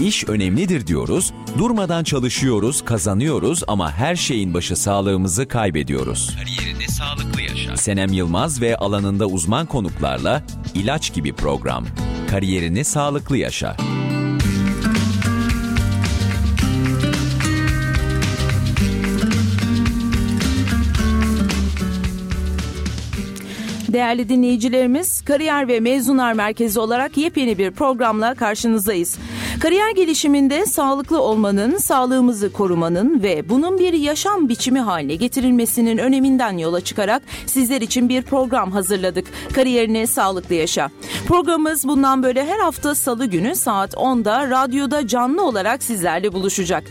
İş önemlidir diyoruz, durmadan çalışıyoruz, kazanıyoruz ama her şeyin başı sağlığımızı kaybediyoruz. Kariyerinde sağlıklı yaşa. Senem Yılmaz ve alanında uzman konuklarla ilaç gibi program. Kariyerini sağlıklı yaşa. Değerli dinleyicilerimiz, Kariyer ve Mezunlar Merkezi olarak yepyeni bir programla karşınızdayız. Kariyer gelişiminde sağlıklı olmanın, sağlığımızı korumanın ve bunun bir yaşam biçimi haline getirilmesinin öneminden yola çıkarak sizler için bir program hazırladık. Kariyerini sağlıklı yaşa. Programımız bundan böyle her hafta salı günü saat 10'da radyoda canlı olarak sizlerle buluşacak.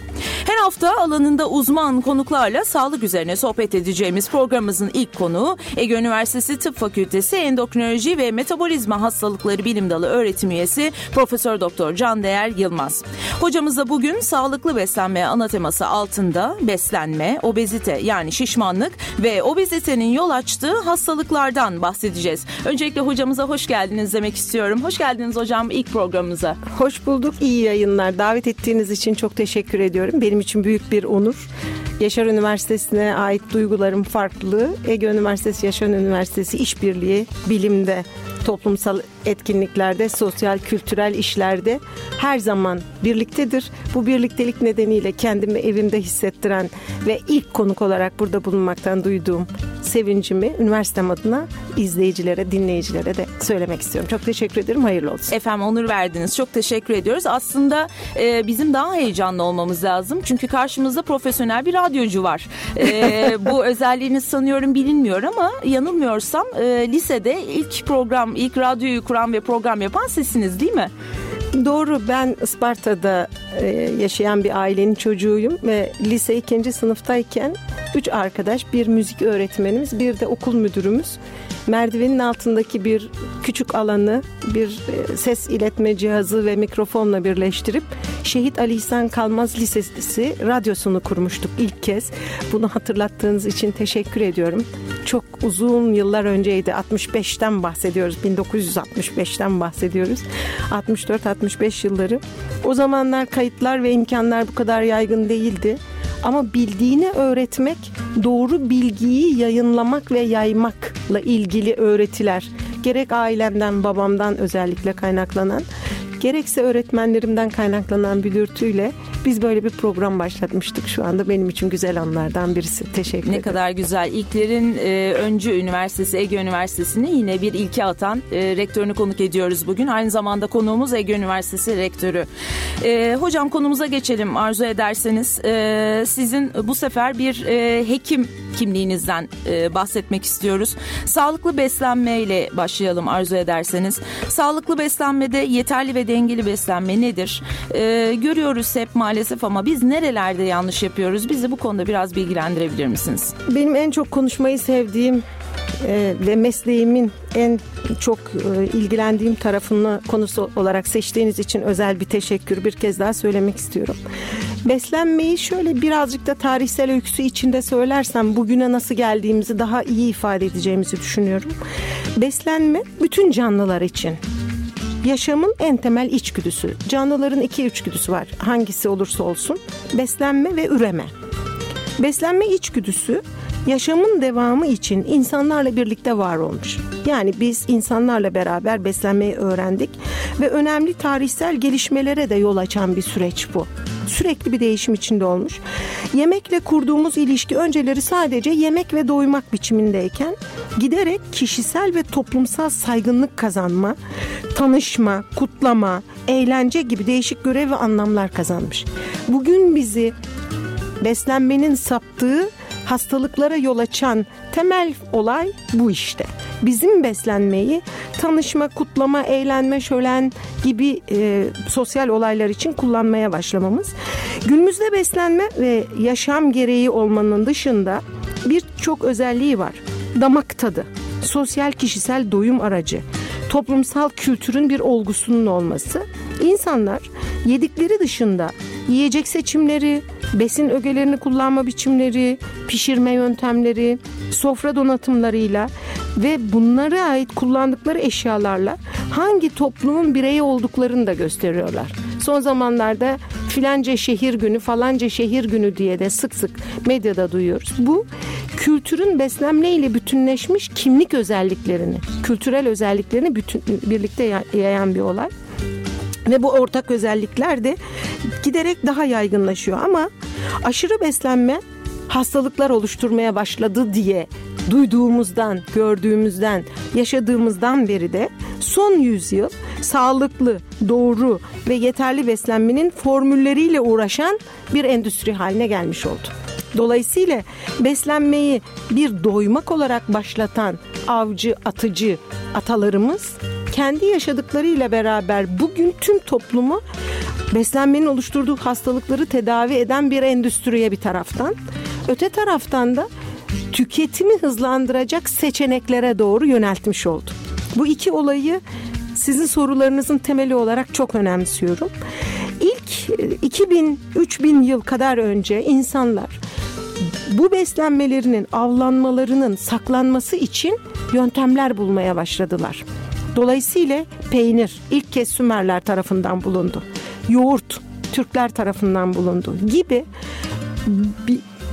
Her hafta alanında uzman konuklarla sağlık üzerine sohbet edeceğimiz programımızın ilk konuğu Ege Üniversitesi Tıp Fakültesi Endokrinoloji ve Metabolizma Hastalıkları Bilim Dalı öğretim üyesi Profesör Doktor Can Değer Yılmaz. Hocamızla bugün sağlıklı beslenme ana teması altında beslenme, obezite yani şişmanlık ve obezitenin yol açtığı hastalıklardan bahsedeceğiz. Öncelikle hocamıza hoş geldiniz demek istiyorum. Hoş geldiniz hocam ilk programımıza. Hoş bulduk. İyi yayınlar. Davet ettiğiniz için çok teşekkür ediyorum. Benim için büyük bir onur. Yaşar Üniversitesi'ne ait duygularım farklı. Ege Üniversitesi, Yaşar Üniversitesi işbirliği bilimde toplumsal etkinliklerde, sosyal, kültürel işlerde her zaman birliktedir. Bu birliktelik nedeniyle kendimi evimde hissettiren ve ilk konuk olarak burada bulunmaktan duyduğum sevincimi üniversitem adına izleyicilere, dinleyicilere de söylemek istiyorum. Çok teşekkür ederim. Hayırlı olsun. Efendim onur verdiniz. Çok teşekkür ediyoruz. Aslında e, bizim daha heyecanlı olmamız lazım. Çünkü karşımızda profesyonel bir radyocu var. E, bu özelliğiniz sanıyorum bilinmiyor ama yanılmıyorsam e, lisede ilk program, ilk radyoyu kuran ve program yapan sizsiniz değil mi? Doğru ben Isparta'da e, yaşayan bir ailenin çocuğuyum ve lise ikinci sınıftayken üç arkadaş bir müzik öğretmenimiz bir de okul müdürümüz merdivenin altındaki bir küçük alanı bir e, ses iletme cihazı ve mikrofonla birleştirip Şehit Ali İhsan Kalmaz Lisesi radyosunu kurmuştuk ilk kez. Bunu hatırlattığınız için teşekkür ediyorum. Çok uzun yıllar önceydi. 65'ten bahsediyoruz. 1965'ten bahsediyoruz. 64-65 yılları. O zamanlar kayıtlar ve imkanlar bu kadar yaygın değildi. Ama bildiğini öğretmek, doğru bilgiyi yayınlamak ve yaymakla ilgili öğretiler. Gerek ailemden, babamdan özellikle kaynaklanan gerekse öğretmenlerimden kaynaklanan bir dürtüyle biz böyle bir program başlatmıştık. Şu anda benim için güzel anlardan birisi. Teşekkür ne ederim. Ne kadar güzel. İlklerin e, öncü üniversitesi Ege Üniversitesi'ni yine bir ilke atan e, rektörünü konuk ediyoruz bugün. Aynı zamanda konuğumuz Ege Üniversitesi rektörü. E, hocam konumuza geçelim arzu ederseniz. E, sizin bu sefer bir e, hekim kimliğinizden e, bahsetmek istiyoruz. Sağlıklı beslenmeyle başlayalım arzu ederseniz. Sağlıklı beslenmede yeterli ve dengeli beslenme nedir? E, görüyoruz hep maalesef ama biz nerelerde yanlış yapıyoruz? Bizi bu konuda biraz bilgilendirebilir misiniz? Benim en çok konuşmayı sevdiğim e, ve mesleğimin en çok e, ilgilendiğim tarafını konusu olarak seçtiğiniz için özel bir teşekkür bir kez daha söylemek istiyorum. Beslenmeyi şöyle birazcık da tarihsel öyküsü içinde söylersem bugüne nasıl geldiğimizi daha iyi ifade edeceğimizi düşünüyorum. Beslenme bütün canlılar için yaşamın en temel içgüdüsü. Canlıların iki içgüdüsü var. Hangisi olursa olsun. Beslenme ve üreme. Beslenme içgüdüsü yaşamın devamı için insanlarla birlikte var olmuş. Yani biz insanlarla beraber beslenmeyi öğrendik ve önemli tarihsel gelişmelere de yol açan bir süreç bu. Sürekli bir değişim içinde olmuş. Yemekle kurduğumuz ilişki önceleri sadece yemek ve doymak biçimindeyken giderek kişisel ve toplumsal saygınlık kazanma, tanışma, kutlama, eğlence gibi değişik görev ve anlamlar kazanmış. Bugün bizi beslenmenin saptığı hastalıklara yol açan temel olay bu işte. Bizim beslenmeyi tanışma, kutlama, eğlenme, şölen gibi e, sosyal olaylar için kullanmaya başlamamız. Günümüzde beslenme ve yaşam gereği olmanın dışında birçok özelliği var. Damak tadı, sosyal kişisel doyum aracı, toplumsal kültürün bir olgusunun olması. İnsanlar yedikleri dışında yiyecek seçimleri, besin ögelerini kullanma biçimleri, pişirme yöntemleri, sofra donatımlarıyla ve bunlara ait kullandıkları eşyalarla hangi toplumun bireyi olduklarını da gösteriyorlar. Son zamanlarda filanca şehir günü falanca şehir günü diye de sık sık medyada duyuyoruz. Bu kültürün beslenme ile bütünleşmiş kimlik özelliklerini, kültürel özelliklerini bütün, birlikte yayan bir olay. Ve bu ortak özellikler de giderek daha yaygınlaşıyor ama aşırı beslenme hastalıklar oluşturmaya başladı diye duyduğumuzdan, gördüğümüzden, yaşadığımızdan beri de son yüzyıl sağlıklı, doğru ve yeterli beslenmenin formülleriyle uğraşan bir endüstri haline gelmiş oldu. Dolayısıyla beslenmeyi bir doymak olarak başlatan avcı, atıcı atalarımız kendi yaşadıklarıyla beraber bugün tüm toplumu beslenmenin oluşturduğu hastalıkları tedavi eden bir endüstriye bir taraftan, öte taraftan da tüketimi hızlandıracak seçeneklere doğru yöneltmiş oldu. Bu iki olayı sizin sorularınızın temeli olarak çok önemsiyorum. İlk 2000-3000 yıl kadar önce insanlar bu beslenmelerinin avlanmalarının saklanması için yöntemler bulmaya başladılar. Dolayısıyla peynir ilk kez Sümerler tarafından bulundu. Yoğurt Türkler tarafından bulundu gibi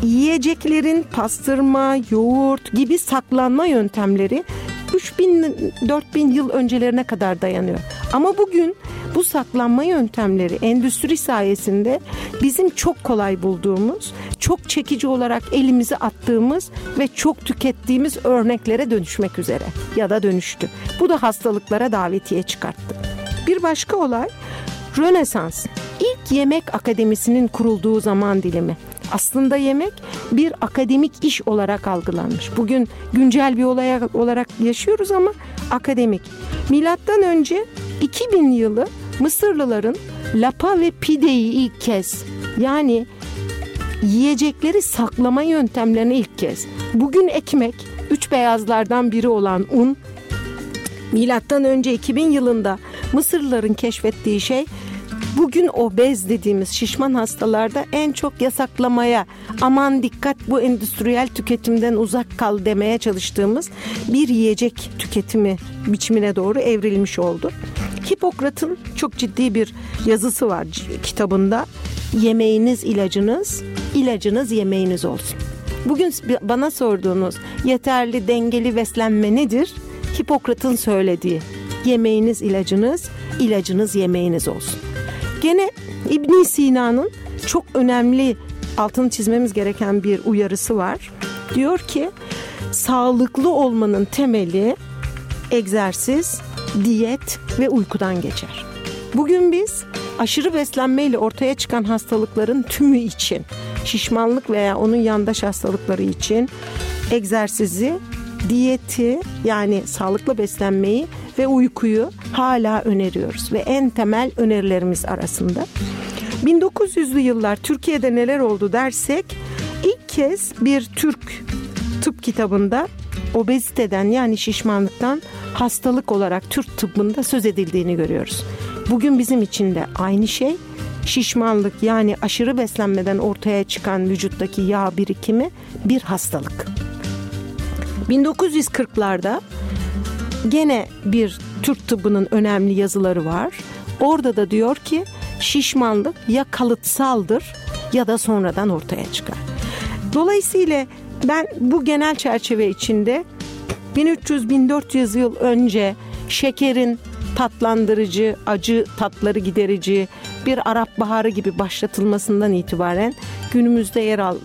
yiyeceklerin pastırma, yoğurt gibi saklanma yöntemleri 3000-4000 yıl öncelerine kadar dayanıyor. Ama bugün bu saklanma yöntemleri endüstri sayesinde bizim çok kolay bulduğumuz, çok çekici olarak elimizi attığımız ve çok tükettiğimiz örneklere dönüşmek üzere ya da dönüştü. Bu da hastalıklara davetiye çıkarttı. Bir başka olay Rönesans. İlk yemek akademisinin kurulduğu zaman dilimi. Aslında yemek bir akademik iş olarak algılanmış. Bugün güncel bir olay olarak yaşıyoruz ama akademik. Milattan önce 2000 yılı Mısırlıların lapa ve pideyi ilk kez yani yiyecekleri saklama yöntemlerini ilk kez. Bugün ekmek, üç beyazlardan biri olan un, milattan önce 2000 yılında Mısırlıların keşfettiği şey Bugün obez dediğimiz şişman hastalarda en çok yasaklamaya aman dikkat bu endüstriyel tüketimden uzak kal demeye çalıştığımız bir yiyecek tüketimi biçimine doğru evrilmiş oldu. Hipokrat'ın çok ciddi bir yazısı var kitabında. Yemeğiniz ilacınız, ilacınız yemeğiniz olsun. Bugün bana sorduğunuz yeterli dengeli beslenme nedir? Hipokrat'ın söylediği yemeğiniz ilacınız, ilacınız yemeğiniz olsun. Gene İbn Sina'nın çok önemli altını çizmemiz gereken bir uyarısı var. Diyor ki sağlıklı olmanın temeli egzersiz, diyet ve uykudan geçer. Bugün biz aşırı beslenmeyle ortaya çıkan hastalıkların tümü için, şişmanlık veya onun yandaş hastalıkları için egzersizi, diyeti yani sağlıklı beslenmeyi ve uykuyu hala öneriyoruz ve en temel önerilerimiz arasında. 1900'lü yıllar Türkiye'de neler oldu dersek ilk kez bir Türk tıp kitabında obeziteden yani şişmanlıktan hastalık olarak Türk tıbbında söz edildiğini görüyoruz. Bugün bizim için de aynı şey şişmanlık yani aşırı beslenmeden ortaya çıkan vücuttaki yağ birikimi bir hastalık. 1940'larda gene bir Türk tıbbının önemli yazıları var. Orada da diyor ki şişmanlık ya kalıtsaldır ya da sonradan ortaya çıkar. Dolayısıyla ben bu genel çerçeve içinde 1300-1400 yıl önce şekerin tatlandırıcı, acı tatları giderici bir Arap Baharı gibi başlatılmasından itibaren günümüzde yer al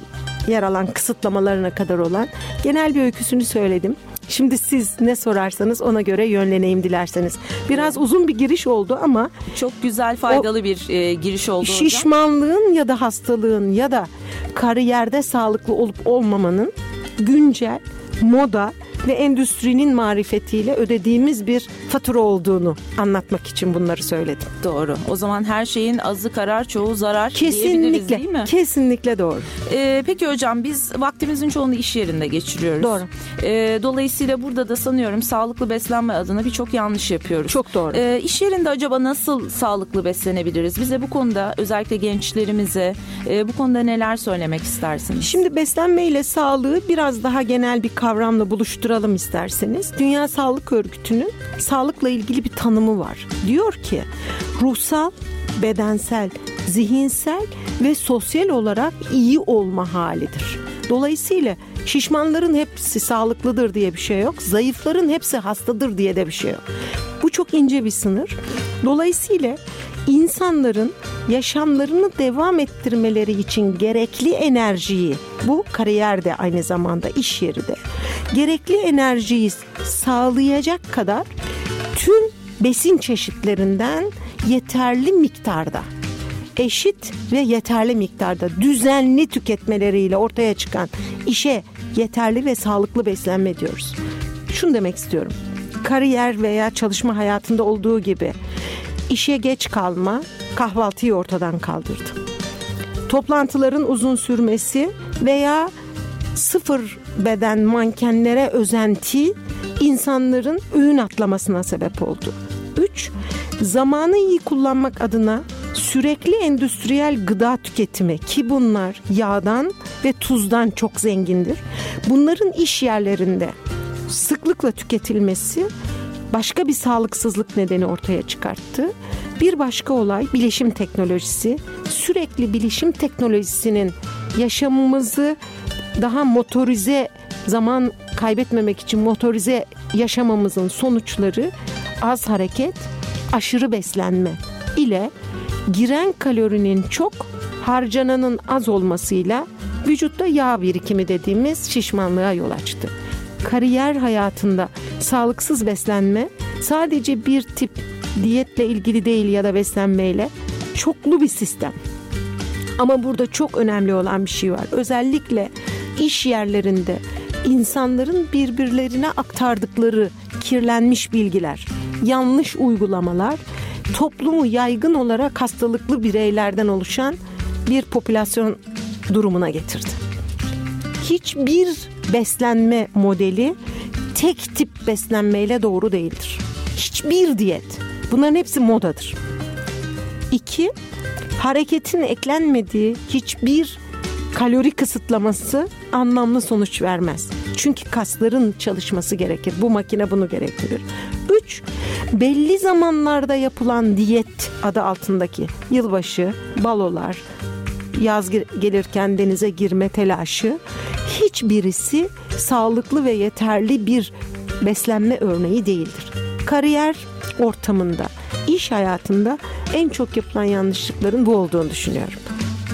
yer alan kısıtlamalarına kadar olan genel bir öyküsünü söyledim. Şimdi siz ne sorarsanız ona göre yönleneyim dilerseniz. Biraz uzun bir giriş oldu ama çok güzel faydalı o, bir e, giriş oldu hocam. Şişmanlığın ya da hastalığın ya da kariyerde sağlıklı olup olmamanın güncel moda ve endüstrinin marifetiyle ödediğimiz bir fatura olduğunu anlatmak için bunları söyledim. Doğru. O zaman her şeyin azı karar çoğu zarar kesinlikle, değil mi? Kesinlikle doğru. Ee, peki hocam biz vaktimizin çoğunu iş yerinde geçiriyoruz. Doğru. Ee, dolayısıyla burada da sanıyorum sağlıklı beslenme adına birçok yanlış yapıyoruz. Çok doğru. Ee, iş yerinde acaba nasıl sağlıklı beslenebiliriz? Bize bu konuda özellikle gençlerimize e, bu konuda neler söylemek istersiniz? Şimdi beslenme ile sağlığı biraz daha genel bir kavramla buluşturalım konuşturalım isterseniz. Dünya Sağlık Örgütü'nün sağlıkla ilgili bir tanımı var. Diyor ki ruhsal, bedensel, zihinsel ve sosyal olarak iyi olma halidir. Dolayısıyla şişmanların hepsi sağlıklıdır diye bir şey yok. Zayıfların hepsi hastadır diye de bir şey yok. Bu çok ince bir sınır. Dolayısıyla insanların yaşamlarını devam ettirmeleri için gerekli enerjiyi bu kariyer de aynı zamanda iş yeri de gerekli enerjiyi sağlayacak kadar tüm besin çeşitlerinden yeterli miktarda eşit ve yeterli miktarda düzenli tüketmeleriyle ortaya çıkan işe yeterli ve sağlıklı beslenme diyoruz. Şunu demek istiyorum. Kariyer veya çalışma hayatında olduğu gibi işe geç kalma kahvaltıyı ortadan kaldırdı. Toplantıların uzun sürmesi veya sıfır beden mankenlere özenti insanların öğün atlamasına sebep oldu. 3. Zamanı iyi kullanmak adına sürekli endüstriyel gıda tüketimi ki bunlar yağdan ve tuzdan çok zengindir. Bunların iş yerlerinde sıklıkla tüketilmesi başka bir sağlıksızlık nedeni ortaya çıkarttı. Bir başka olay bilişim teknolojisi. Sürekli bilişim teknolojisinin yaşamımızı daha motorize zaman kaybetmemek için motorize yaşamamızın sonuçları az hareket, aşırı beslenme ile giren kalorinin çok, harcananın az olmasıyla vücutta yağ birikimi dediğimiz şişmanlığa yol açtı. Kariyer hayatında sağlıksız beslenme sadece bir tip diyetle ilgili değil ya da beslenmeyle çoklu bir sistem. Ama burada çok önemli olan bir şey var. Özellikle iş yerlerinde insanların birbirlerine aktardıkları kirlenmiş bilgiler, yanlış uygulamalar toplumu yaygın olarak hastalıklı bireylerden oluşan bir popülasyon durumuna getirdi. Hiçbir beslenme modeli tek tip beslenmeyle doğru değildir. Hiçbir diyet. Bunların hepsi modadır. İki, hareketin eklenmediği hiçbir kalori kısıtlaması anlamlı sonuç vermez. Çünkü kasların çalışması gerekir. Bu makine bunu gerektirir. Üç, belli zamanlarda yapılan diyet adı altındaki yılbaşı, balolar, yaz gelirken denize girme telaşı hiçbirisi sağlıklı ve yeterli bir beslenme örneği değildir. Kariyer ortamında, iş hayatında en çok yapılan yanlışlıkların bu olduğunu düşünüyorum.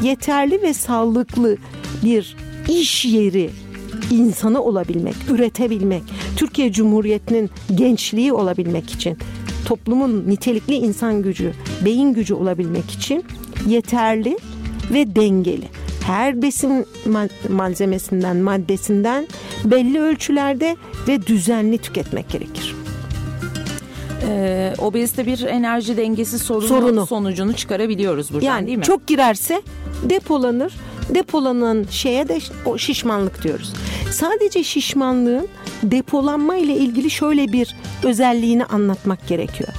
Yeterli ve sağlıklı bir iş yeri insanı olabilmek, üretebilmek, Türkiye Cumhuriyeti'nin gençliği olabilmek için, toplumun nitelikli insan gücü, beyin gücü olabilmek için yeterli ve dengeli. Her besin malzemesinden, maddesinden belli ölçülerde ve düzenli tüketmek gerekir. Ee, obezite bir enerji dengesi sorunu, sorunu sonucunu çıkarabiliyoruz buradan yani değil mi? Çok girerse depolanır. Depolanan şeye de o şişmanlık diyoruz. Sadece şişmanlığın depolanma ile ilgili şöyle bir özelliğini anlatmak gerekiyor.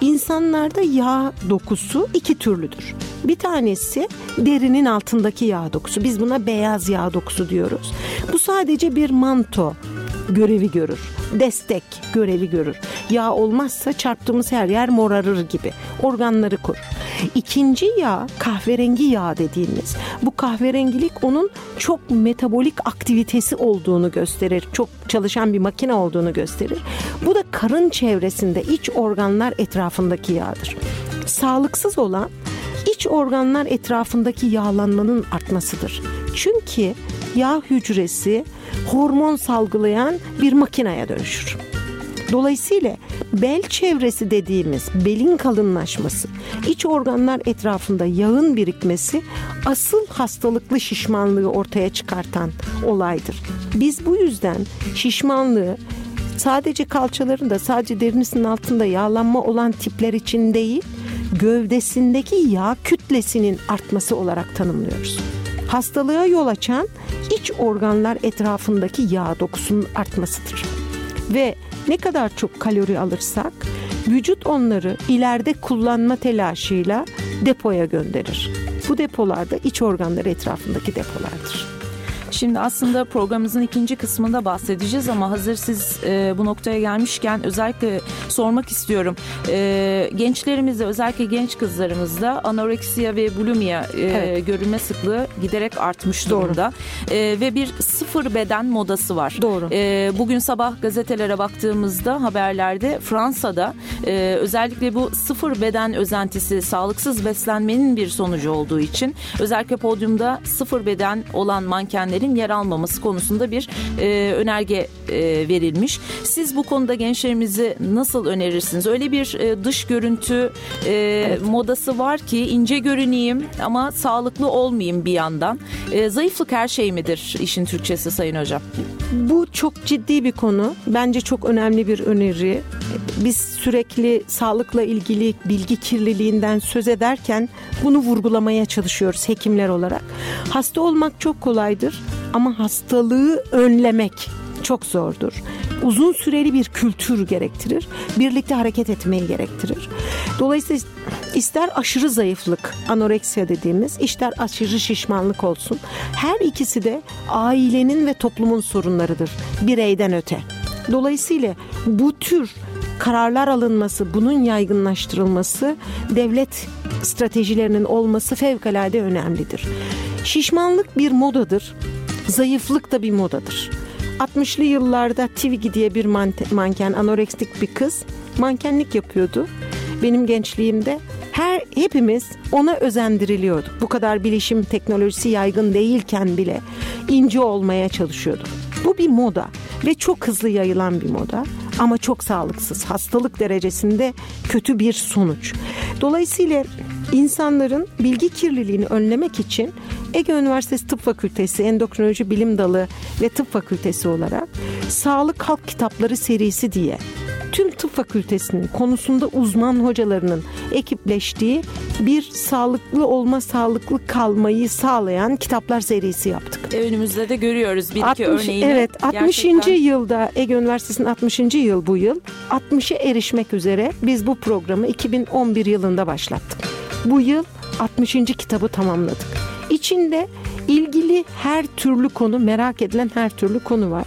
İnsanlarda yağ dokusu iki türlüdür. Bir tanesi derinin altındaki yağ dokusu. Biz buna beyaz yağ dokusu diyoruz. Bu sadece bir manto görevi görür. Destek görevi görür. Yağ olmazsa çarptığımız her yer morarır gibi. Organları korur. İkinci yağ kahverengi yağ dediğimiz. Bu kahverengilik onun çok metabolik aktivitesi olduğunu gösterir. Çok çalışan bir makine olduğunu gösterir. Bu da karın çevresinde iç organlar etrafındaki yağdır. Sağlıksız olan iç organlar etrafındaki yağlanmanın artmasıdır. Çünkü yağ hücresi hormon salgılayan bir makineye dönüşür. Dolayısıyla bel çevresi dediğimiz belin kalınlaşması, iç organlar etrafında yağın birikmesi asıl hastalıklı şişmanlığı ortaya çıkartan olaydır. Biz bu yüzden şişmanlığı sadece kalçalarında, sadece derinizin altında yağlanma olan tipler için değil, gövdesindeki yağ kütlesinin artması olarak tanımlıyoruz. Hastalığa yol açan iç organlar etrafındaki yağ dokusunun artmasıdır. Ve ne kadar çok kalori alırsak vücut onları ileride kullanma telaşıyla depoya gönderir. Bu depolar da iç organlar etrafındaki depolardır. Şimdi aslında programımızın ikinci kısmında bahsedeceğiz ama hazır siz e, bu noktaya gelmişken özellikle sormak istiyorum. E, gençlerimizde özellikle genç kızlarımızda anoreksiya ve bulimia e, evet. görülme sıklığı giderek artmış durumda. E, ve bir sıfır beden modası var. Doğru. E, bugün sabah gazetelere baktığımızda haberlerde Fransa'da e, özellikle bu sıfır beden özentisi sağlıksız beslenmenin bir sonucu olduğu için özellikle podyumda sıfır beden olan mankenlerin yer almaması konusunda bir e, önerge e, verilmiş. Siz bu konuda gençlerimizi nasıl önerirsiniz? Öyle bir e, dış görüntü e, evet. modası var ki ince görüneyim ama sağlıklı olmayayım bir yandan. E, zayıflık her şey midir işin Türkçesi Sayın Hocam? Bu çok ciddi bir konu. Bence çok önemli bir öneri. Biz sürekli sağlıkla ilgili bilgi kirliliğinden söz ederken bunu vurgulamaya çalışıyoruz hekimler olarak. Hasta olmak çok kolaydır ama hastalığı önlemek çok zordur. Uzun süreli bir kültür gerektirir. Birlikte hareket etmeyi gerektirir. Dolayısıyla ister aşırı zayıflık, anoreksiya dediğimiz, ister aşırı şişmanlık olsun. Her ikisi de ailenin ve toplumun sorunlarıdır. Bireyden öte. Dolayısıyla bu tür kararlar alınması, bunun yaygınlaştırılması, devlet stratejilerinin olması fevkalade önemlidir. Şişmanlık bir modadır. Zayıflık da bir modadır. 60'lı yıllarda Twiggy diye bir manken, anoreksik bir kız mankenlik yapıyordu. Benim gençliğimde her hepimiz ona özendiriliyorduk. Bu kadar bilişim teknolojisi yaygın değilken bile ince olmaya çalışıyorduk. Bu bir moda ve çok hızlı yayılan bir moda ama çok sağlıksız. Hastalık derecesinde kötü bir sonuç. Dolayısıyla insanların bilgi kirliliğini önlemek için Ege Üniversitesi Tıp Fakültesi Endokrinoloji Bilim Dalı ve Tıp Fakültesi olarak Sağlık Halk Kitapları serisi diye tüm tıp fakültesinin konusunda uzman hocalarının ekipleştiği bir sağlıklı olma, sağlıklı kalmayı sağlayan kitaplar serisi yaptık. Önümüzde de görüyoruz bir 60, iki örneğini. Evet 60. Gerçekten... yılda Ege Üniversitesi'nin 60. yıl bu yıl 60'ı erişmek üzere biz bu programı 2011 yılında başlattık. Bu yıl 60. kitabı tamamladık. İçinde ilgili her türlü konu, merak edilen her türlü konu var.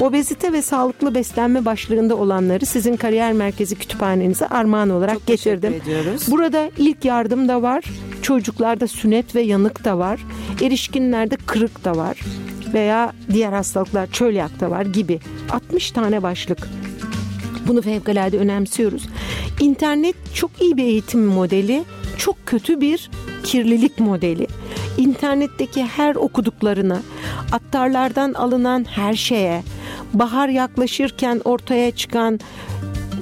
Obezite ve sağlıklı beslenme başlığında olanları sizin kariyer merkezi kütüphanenize armağan olarak Çok getirdim. Ediyoruz. Burada ilk yardım da var. Çocuklarda sünnet ve yanık da var. Erişkinlerde kırık da var. Veya diğer hastalıklar çölyak da var gibi 60 tane başlık. Bunu fevkalade önemsiyoruz. İnternet çok iyi bir eğitim modeli, çok kötü bir kirlilik modeli. İnternetteki her okuduklarını, attarlardan alınan her şeye, bahar yaklaşırken ortaya çıkan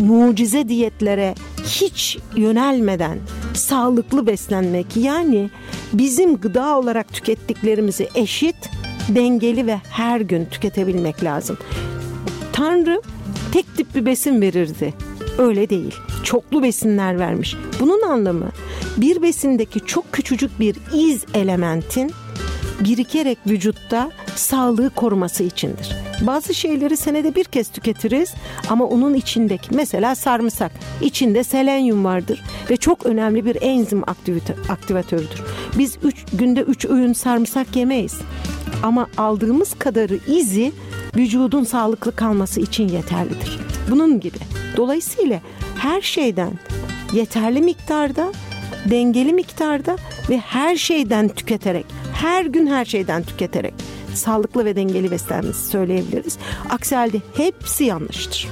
mucize diyetlere hiç yönelmeden sağlıklı beslenmek yani bizim gıda olarak tükettiklerimizi eşit, dengeli ve her gün tüketebilmek lazım. Tanrı tek tip bir besin verirdi. Öyle değil. Çoklu besinler vermiş. Bunun anlamı bir besindeki çok küçücük bir iz elementin birikerek vücutta sağlığı koruması içindir. Bazı şeyleri senede bir kez tüketiriz ama onun içindeki mesela sarımsak içinde selenyum vardır ve çok önemli bir enzim aktivatörüdür. Biz üç, günde 3 öğün sarımsak yemeyiz ama aldığımız kadarı izi vücudun sağlıklı kalması için yeterlidir. Bunun gibi. Dolayısıyla her şeyden yeterli miktarda, dengeli miktarda ve her şeyden tüketerek, her gün her şeyden tüketerek sağlıklı ve dengeli beslenmesi söyleyebiliriz. Aksi halde hepsi yanlıştır.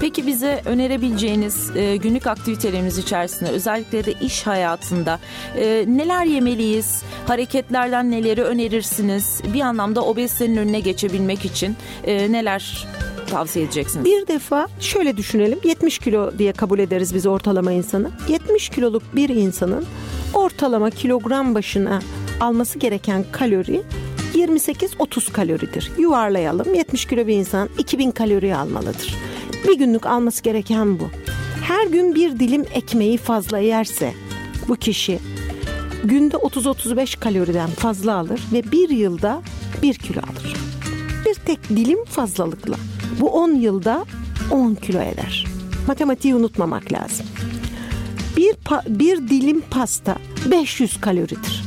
Peki bize önerebileceğiniz e, günlük aktivitelerimiz içerisinde özellikle de iş hayatında e, neler yemeliyiz? Hareketlerden neleri önerirsiniz? Bir anlamda obezitenin önüne geçebilmek için e, neler tavsiye edeceksiniz? Bir defa şöyle düşünelim. 70 kilo diye kabul ederiz biz ortalama insanı. 70 kiloluk bir insanın ortalama kilogram başına alması gereken kalori 28-30 kaloridir. Yuvarlayalım. 70 kilo bir insan 2000 kalori almalıdır. Bir günlük alması gereken bu. Her gün bir dilim ekmeği fazla yerse bu kişi günde 30-35 kaloriden fazla alır ve bir yılda 1 kilo alır. Bir tek dilim fazlalıkla. Bu 10 yılda 10 kilo eder. Matematiği unutmamak lazım. Bir, bir dilim pasta 500 kaloridir.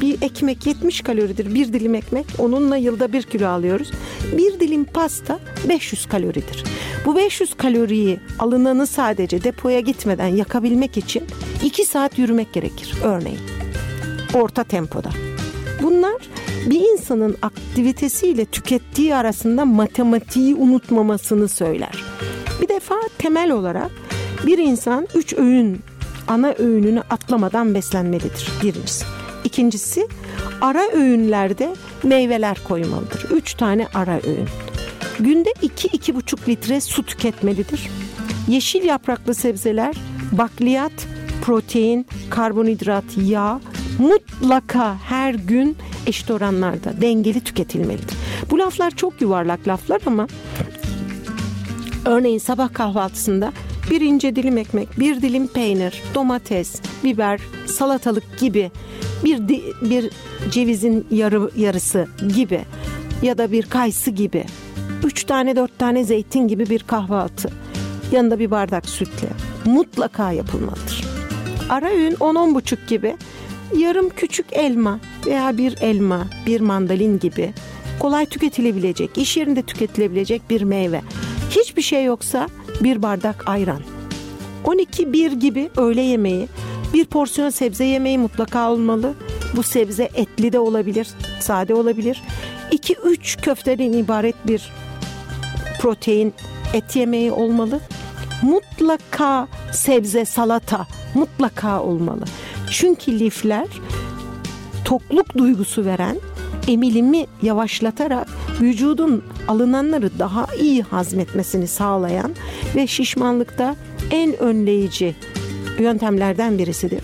Bir ekmek 70 kaloridir. Bir dilim ekmek. Onunla yılda bir kilo alıyoruz. Bir dilim pasta 500 kaloridir. Bu 500 kaloriyi alınanı sadece depoya gitmeden yakabilmek için 2 saat yürümek gerekir örneğin. Orta tempoda. Bunlar bir insanın aktivitesiyle tükettiği arasında matematiği unutmamasını söyler. Bir defa temel olarak bir insan 3 öğün ana öğününü atlamadan beslenmelidir birincisi. İkincisi ara öğünlerde meyveler koymalıdır. Üç tane ara öğün. Günde 2-2,5 litre su tüketmelidir. Yeşil yapraklı sebzeler, bakliyat, protein, karbonhidrat, yağ mutlaka her gün eşit oranlarda dengeli tüketilmelidir. Bu laflar çok yuvarlak laflar ama örneğin sabah kahvaltısında bir ince dilim ekmek, bir dilim peynir, domates, biber, salatalık gibi bir bir cevizin yarı yarısı gibi ya da bir kayısı gibi üç tane dört tane zeytin gibi bir kahvaltı yanında bir bardak sütle mutlaka yapılmalıdır. Ara öğün 10 buçuk gibi yarım küçük elma veya bir elma, bir mandalin gibi kolay tüketilebilecek, iş yerinde tüketilebilecek bir meyve. Hiçbir şey yoksa bir bardak ayran. 12-1 gibi öğle yemeği, bir porsiyon sebze yemeği mutlaka olmalı. Bu sebze etli de olabilir, sade olabilir. 2-3 köfteden ibaret bir protein et yemeği olmalı. Mutlaka sebze salata mutlaka olmalı. Çünkü lifler tokluk duygusu veren, emilimi yavaşlatarak vücudun alınanları daha iyi hazmetmesini sağlayan ve şişmanlıkta en önleyici yöntemlerden birisidir.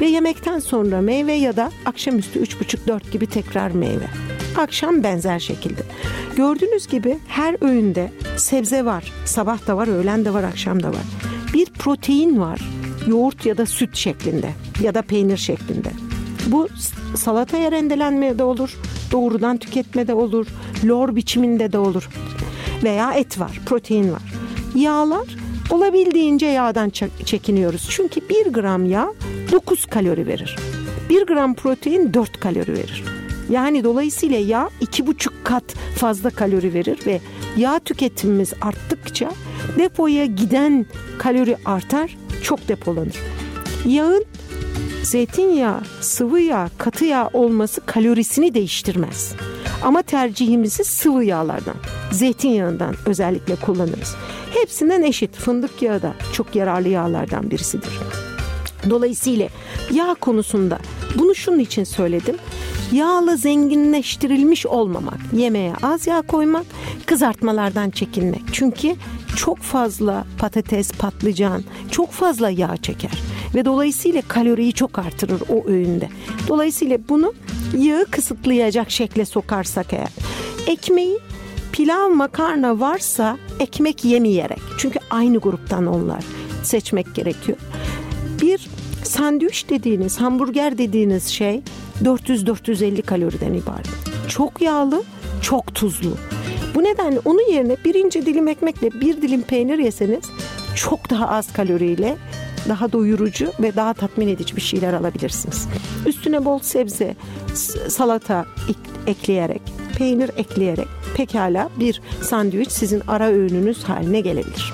Ve yemekten sonra meyve ya da akşamüstü 3,5-4 gibi tekrar meyve. Akşam benzer şekilde. Gördüğünüz gibi her öğünde sebze var. Sabah da var, öğlen de var, akşam da var. Bir protein var. Yoğurt ya da süt şeklinde ya da peynir şeklinde. Bu salataya rendelenme de olur, doğrudan tüketme de olur, lor biçiminde de olur. Veya et var, protein var. Yağlar olabildiğince yağdan çekiniyoruz. Çünkü 1 gram yağ 9 kalori verir. 1 gram protein 4 kalori verir. Yani dolayısıyla yağ iki buçuk kat fazla kalori verir ve yağ tüketimimiz arttıkça depoya giden kalori artar, çok depolanır. Yağın zeytinyağı, sıvı yağ, katı yağ olması kalorisini değiştirmez. Ama tercihimizi sıvı yağlardan, zeytinyağından özellikle kullanırız. Hepsinden eşit. Fındık yağı da çok yararlı yağlardan birisidir. Dolayısıyla yağ konusunda bunu şunun için söyledim. Yağla zenginleştirilmiş olmamak, yemeğe az yağ koymak, kızartmalardan çekinmek. Çünkü çok fazla patates, patlıcan çok fazla yağ çeker ve dolayısıyla kaloriyi çok artırır o öğünde. Dolayısıyla bunu yağı kısıtlayacak şekle sokarsak eğer ekmeği pilav makarna varsa ekmek yemeyerek çünkü aynı gruptan onlar seçmek gerekiyor. Bir sandviç dediğiniz, hamburger dediğiniz şey 400-450 kaloriden ibaret. Çok yağlı, çok tuzlu. Bu nedenle onun yerine birinci dilim ekmekle bir dilim peynir yeseniz çok daha az kaloriyle daha doyurucu ve daha tatmin edici bir şeyler alabilirsiniz. Üstüne bol sebze, salata ekleyerek, peynir ekleyerek pekala bir sandviç sizin ara öğününüz haline gelebilir.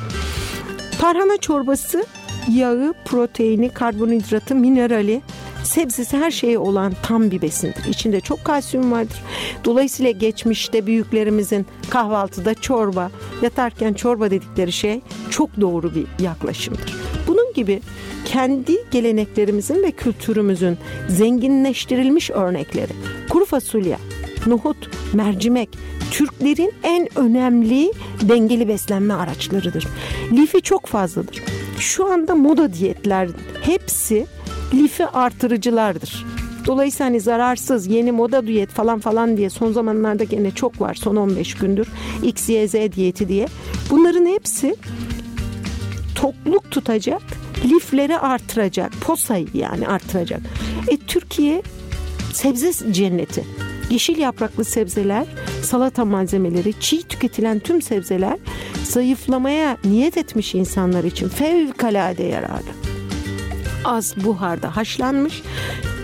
Tarhana çorbası yağı, proteini, karbonhidratı, minerali, sebzesi her şeye olan tam bir besindir. İçinde çok kalsiyum vardır. Dolayısıyla geçmişte büyüklerimizin kahvaltıda çorba, yatarken çorba dedikleri şey çok doğru bir yaklaşımdır. Bunun gibi kendi geleneklerimizin ve kültürümüzün zenginleştirilmiş örnekleri. Kuru fasulye, nohut, mercimek, Türklerin en önemli dengeli beslenme araçlarıdır. Lifi çok fazladır. Şu anda moda diyetler hepsi lifi artırıcılardır. Dolayısıyla hani zararsız yeni moda diyet falan falan diye son zamanlarda gene çok var son 15 gündür X, Y, Z diyeti diye. Bunların hepsi tokluk tutacak, lifleri artıracak, posayı yani artıracak. E Türkiye sebze cenneti. Yeşil yapraklı sebzeler, salata malzemeleri, çiğ tüketilen tüm sebzeler zayıflamaya niyet etmiş insanlar için fevkalade yararlı. Az buharda haşlanmış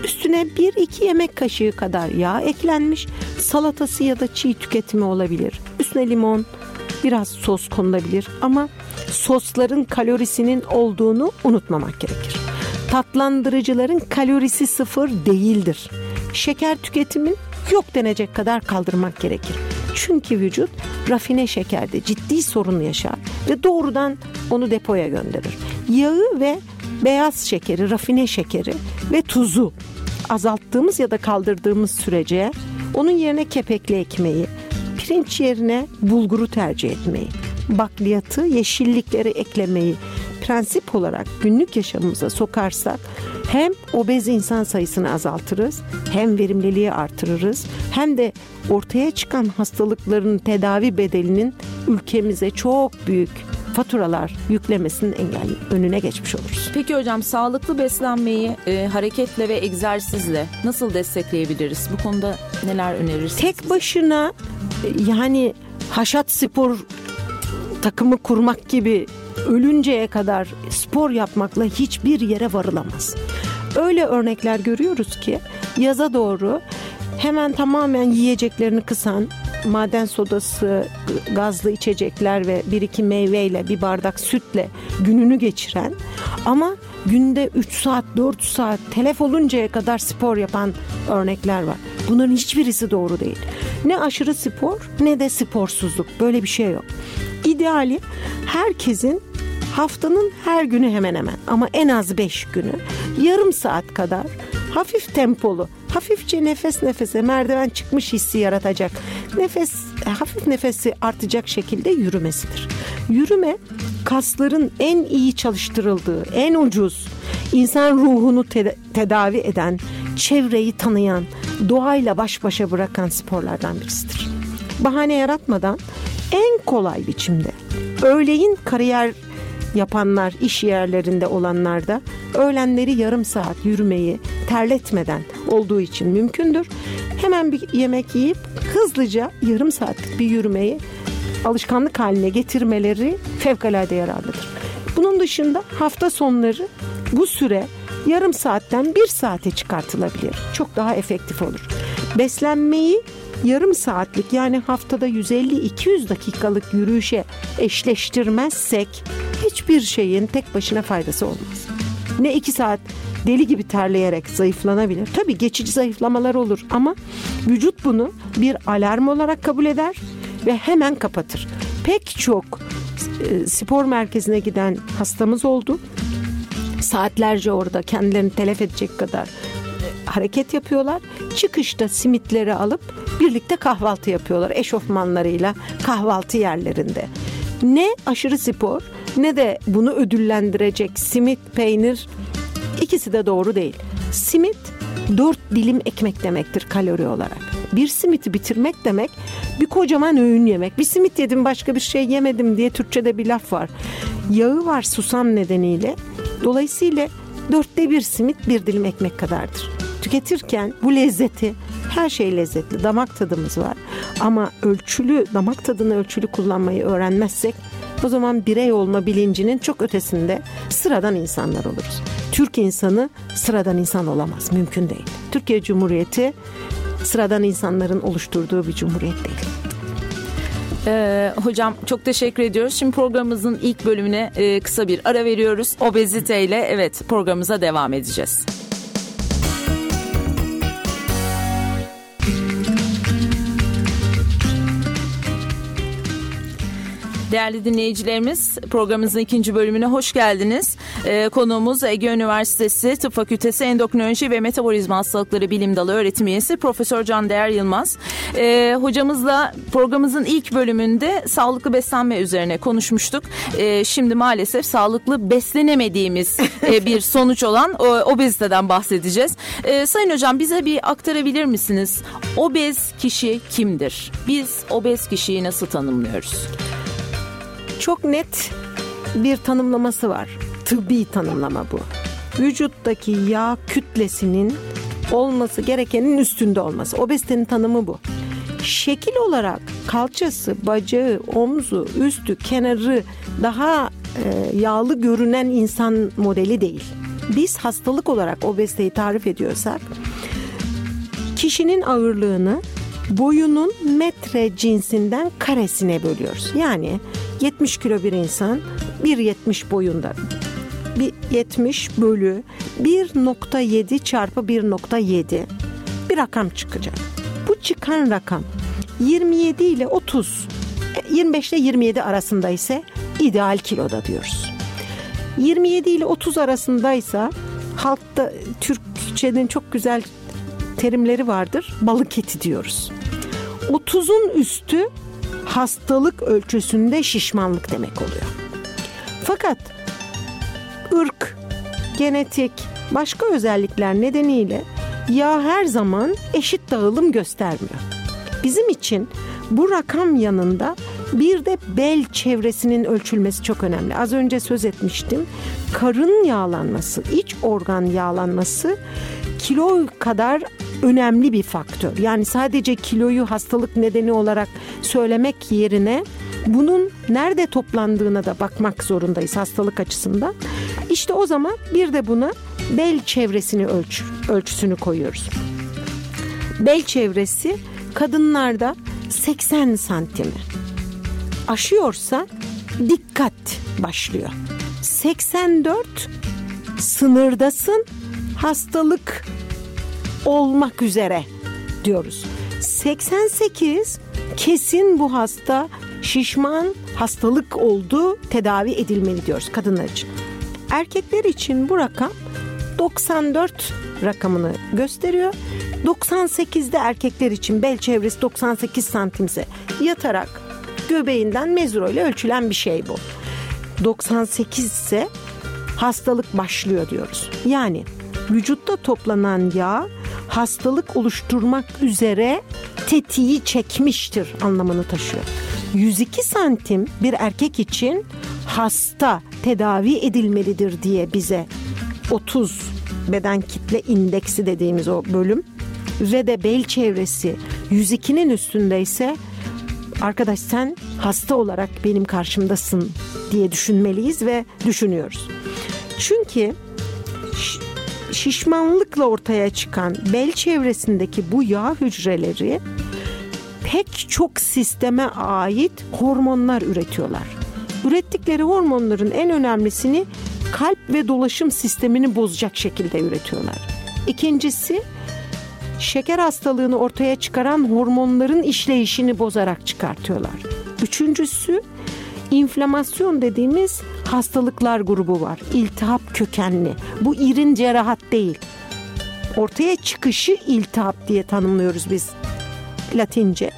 Üstüne bir iki yemek kaşığı kadar yağ eklenmiş. Salatası ya da çiğ tüketimi olabilir. Üstüne limon, biraz sos konulabilir ama sosların kalorisinin olduğunu unutmamak gerekir. Tatlandırıcıların kalorisi sıfır değildir. Şeker tüketimin yok denecek kadar kaldırmak gerekir. Çünkü vücut rafine şekerde ciddi sorun yaşar ve doğrudan onu depoya gönderir. Yağı ve beyaz şekeri, rafine şekeri ve tuzu azalttığımız ya da kaldırdığımız sürece onun yerine kepekli ekmeği, pirinç yerine bulguru tercih etmeyi, bakliyatı, yeşillikleri eklemeyi prensip olarak günlük yaşamımıza sokarsak hem obez insan sayısını azaltırız, hem verimliliği artırırız, hem de ortaya çıkan hastalıkların tedavi bedelinin ülkemize çok büyük faturalar yüklemesinin engel önüne geçmiş oluruz. Peki hocam sağlıklı beslenmeyi e, hareketle ve egzersizle nasıl destekleyebiliriz? Bu konuda neler önerirsiniz? Tek başına e, yani haşat spor takımı kurmak gibi ölünceye kadar spor yapmakla hiçbir yere varılamaz. Öyle örnekler görüyoruz ki yaza doğru hemen tamamen yiyeceklerini kısan maden sodası, gazlı içecekler ve bir iki meyveyle bir bardak sütle gününü geçiren ama günde 3 saat 4 saat telef oluncaya kadar spor yapan örnekler var. Bunların hiçbirisi doğru değil. Ne aşırı spor ne de sporsuzluk böyle bir şey yok. İdeali herkesin haftanın her günü hemen hemen ama en az 5 günü yarım saat kadar hafif tempolu hafifçe nefes nefese merdiven çıkmış hissi yaratacak. Nefes hafif nefesi artacak şekilde yürümesidir. Yürüme kasların en iyi çalıştırıldığı, en ucuz, insan ruhunu te- tedavi eden, çevreyi tanıyan, doğayla baş başa bırakan sporlardan birisidir. Bahane yaratmadan en kolay biçimde öğleyin kariyer yapanlar, iş yerlerinde olanlar da öğlenleri yarım saat yürümeyi terletmeden olduğu için mümkündür. Hemen bir yemek yiyip hızlıca yarım saatlik bir yürümeyi alışkanlık haline getirmeleri fevkalade yararlıdır. Bunun dışında hafta sonları bu süre yarım saatten bir saate çıkartılabilir. Çok daha efektif olur. Beslenmeyi yarım saatlik yani haftada 150-200 dakikalık yürüyüşe eşleştirmezsek hiçbir şeyin tek başına faydası olmaz. Ne iki saat deli gibi terleyerek zayıflanabilir. Tabii geçici zayıflamalar olur ama vücut bunu bir alarm olarak kabul eder ve hemen kapatır. Pek çok e, spor merkezine giden hastamız oldu. Saatlerce orada kendilerini telef edecek kadar hareket yapıyorlar. Çıkışta simitleri alıp birlikte kahvaltı yapıyorlar eşofmanlarıyla kahvaltı yerlerinde. Ne aşırı spor ne de bunu ödüllendirecek simit, peynir ikisi de doğru değil. Simit dört dilim ekmek demektir kalori olarak. Bir simiti bitirmek demek bir kocaman öğün yemek. Bir simit yedim başka bir şey yemedim diye Türkçe'de bir laf var. Yağı var susam nedeniyle. Dolayısıyla dörtte bir simit bir dilim ekmek kadardır. Tüketirken bu lezzeti her şey lezzetli damak tadımız var ama ölçülü damak tadını ölçülü kullanmayı öğrenmezsek o zaman birey olma bilincinin çok ötesinde sıradan insanlar oluruz. Türk insanı sıradan insan olamaz. Mümkün değil. Türkiye Cumhuriyeti sıradan insanların oluşturduğu bir cumhuriyet değil. Ee, hocam çok teşekkür ediyoruz. Şimdi programımızın ilk bölümüne e, kısa bir ara veriyoruz. Obeziteyle evet programımıza devam edeceğiz. Değerli dinleyicilerimiz programımızın ikinci bölümüne hoş geldiniz. Ee, konuğumuz Ege Üniversitesi Tıp Fakültesi Endokrinoloji ve Metabolizma Hastalıkları Bilim Dalı öğretim üyesi Profesör Can Değer Yılmaz. Ee, hocamızla programımızın ilk bölümünde sağlıklı beslenme üzerine konuşmuştuk. Ee, şimdi maalesef sağlıklı beslenemediğimiz e, bir sonuç olan o, obeziteden bahsedeceğiz. Ee, Sayın Hocam bize bir aktarabilir misiniz? Obez kişi kimdir? Biz obez kişiyi nasıl tanımlıyoruz? Çok net bir tanımlaması var. Tıbbi tanımlama bu. Vücuttaki yağ kütlesinin olması gerekenin üstünde olması. Obezitenin tanımı bu. Şekil olarak kalçası, bacağı, omzu, üstü, kenarı daha e, yağlı görünen insan modeli değil. biz hastalık olarak obeziteyi tarif ediyorsak kişinin ağırlığını boyunun metre cinsinden karesine bölüyoruz. Yani 70 kilo bir insan 1.70 boyunda. Bir 70 bölü 1.7 çarpı 1.7 bir rakam çıkacak. Bu çıkan rakam 27 ile 30 25 ile 27 arasında ise ideal kiloda diyoruz. 27 ile 30 arasındaysa halkta Türkçenin çok güzel terimleri vardır. Balık eti diyoruz. 30'un üstü hastalık ölçüsünde şişmanlık demek oluyor. Fakat ırk, genetik, başka özellikler nedeniyle yağ her zaman eşit dağılım göstermiyor. Bizim için bu rakam yanında bir de bel çevresinin ölçülmesi çok önemli. Az önce söz etmiştim. Karın yağlanması, iç organ yağlanması kilo kadar önemli bir faktör. Yani sadece kiloyu hastalık nedeni olarak söylemek yerine bunun nerede toplandığına da bakmak zorundayız hastalık açısından. İşte o zaman bir de buna bel çevresini ölç, ölçüsünü koyuyoruz. Bel çevresi kadınlarda 80 santimi. Aşıyorsa dikkat başlıyor. 84 sınırdasın hastalık olmak üzere diyoruz. 88 kesin bu hasta şişman hastalık oldu tedavi edilmeli diyoruz kadınlar için. Erkekler için bu rakam 94 rakamını gösteriyor. 98'de erkekler için bel çevresi 98 santimse yatarak göbeğinden mezuro ile ölçülen bir şey bu. 98 ise hastalık başlıyor diyoruz. Yani vücutta toplanan yağ hastalık oluşturmak üzere tetiği çekmiştir anlamını taşıyor. 102 santim bir erkek için hasta tedavi edilmelidir diye bize 30 beden kitle indeksi dediğimiz o bölüm ve de bel çevresi 102'nin üstündeyse arkadaş sen hasta olarak benim karşımdasın diye düşünmeliyiz ve düşünüyoruz. Çünkü şişmanlıkla ortaya çıkan bel çevresindeki bu yağ hücreleri pek çok sisteme ait hormonlar üretiyorlar. Ürettikleri hormonların en önemlisini kalp ve dolaşım sistemini bozacak şekilde üretiyorlar. İkincisi şeker hastalığını ortaya çıkaran hormonların işleyişini bozarak çıkartıyorlar. Üçüncüsü inflamasyon dediğimiz hastalıklar grubu var. İltihap kökenli. Bu irin cerahat değil. Ortaya çıkışı iltihap diye tanımlıyoruz biz Latince.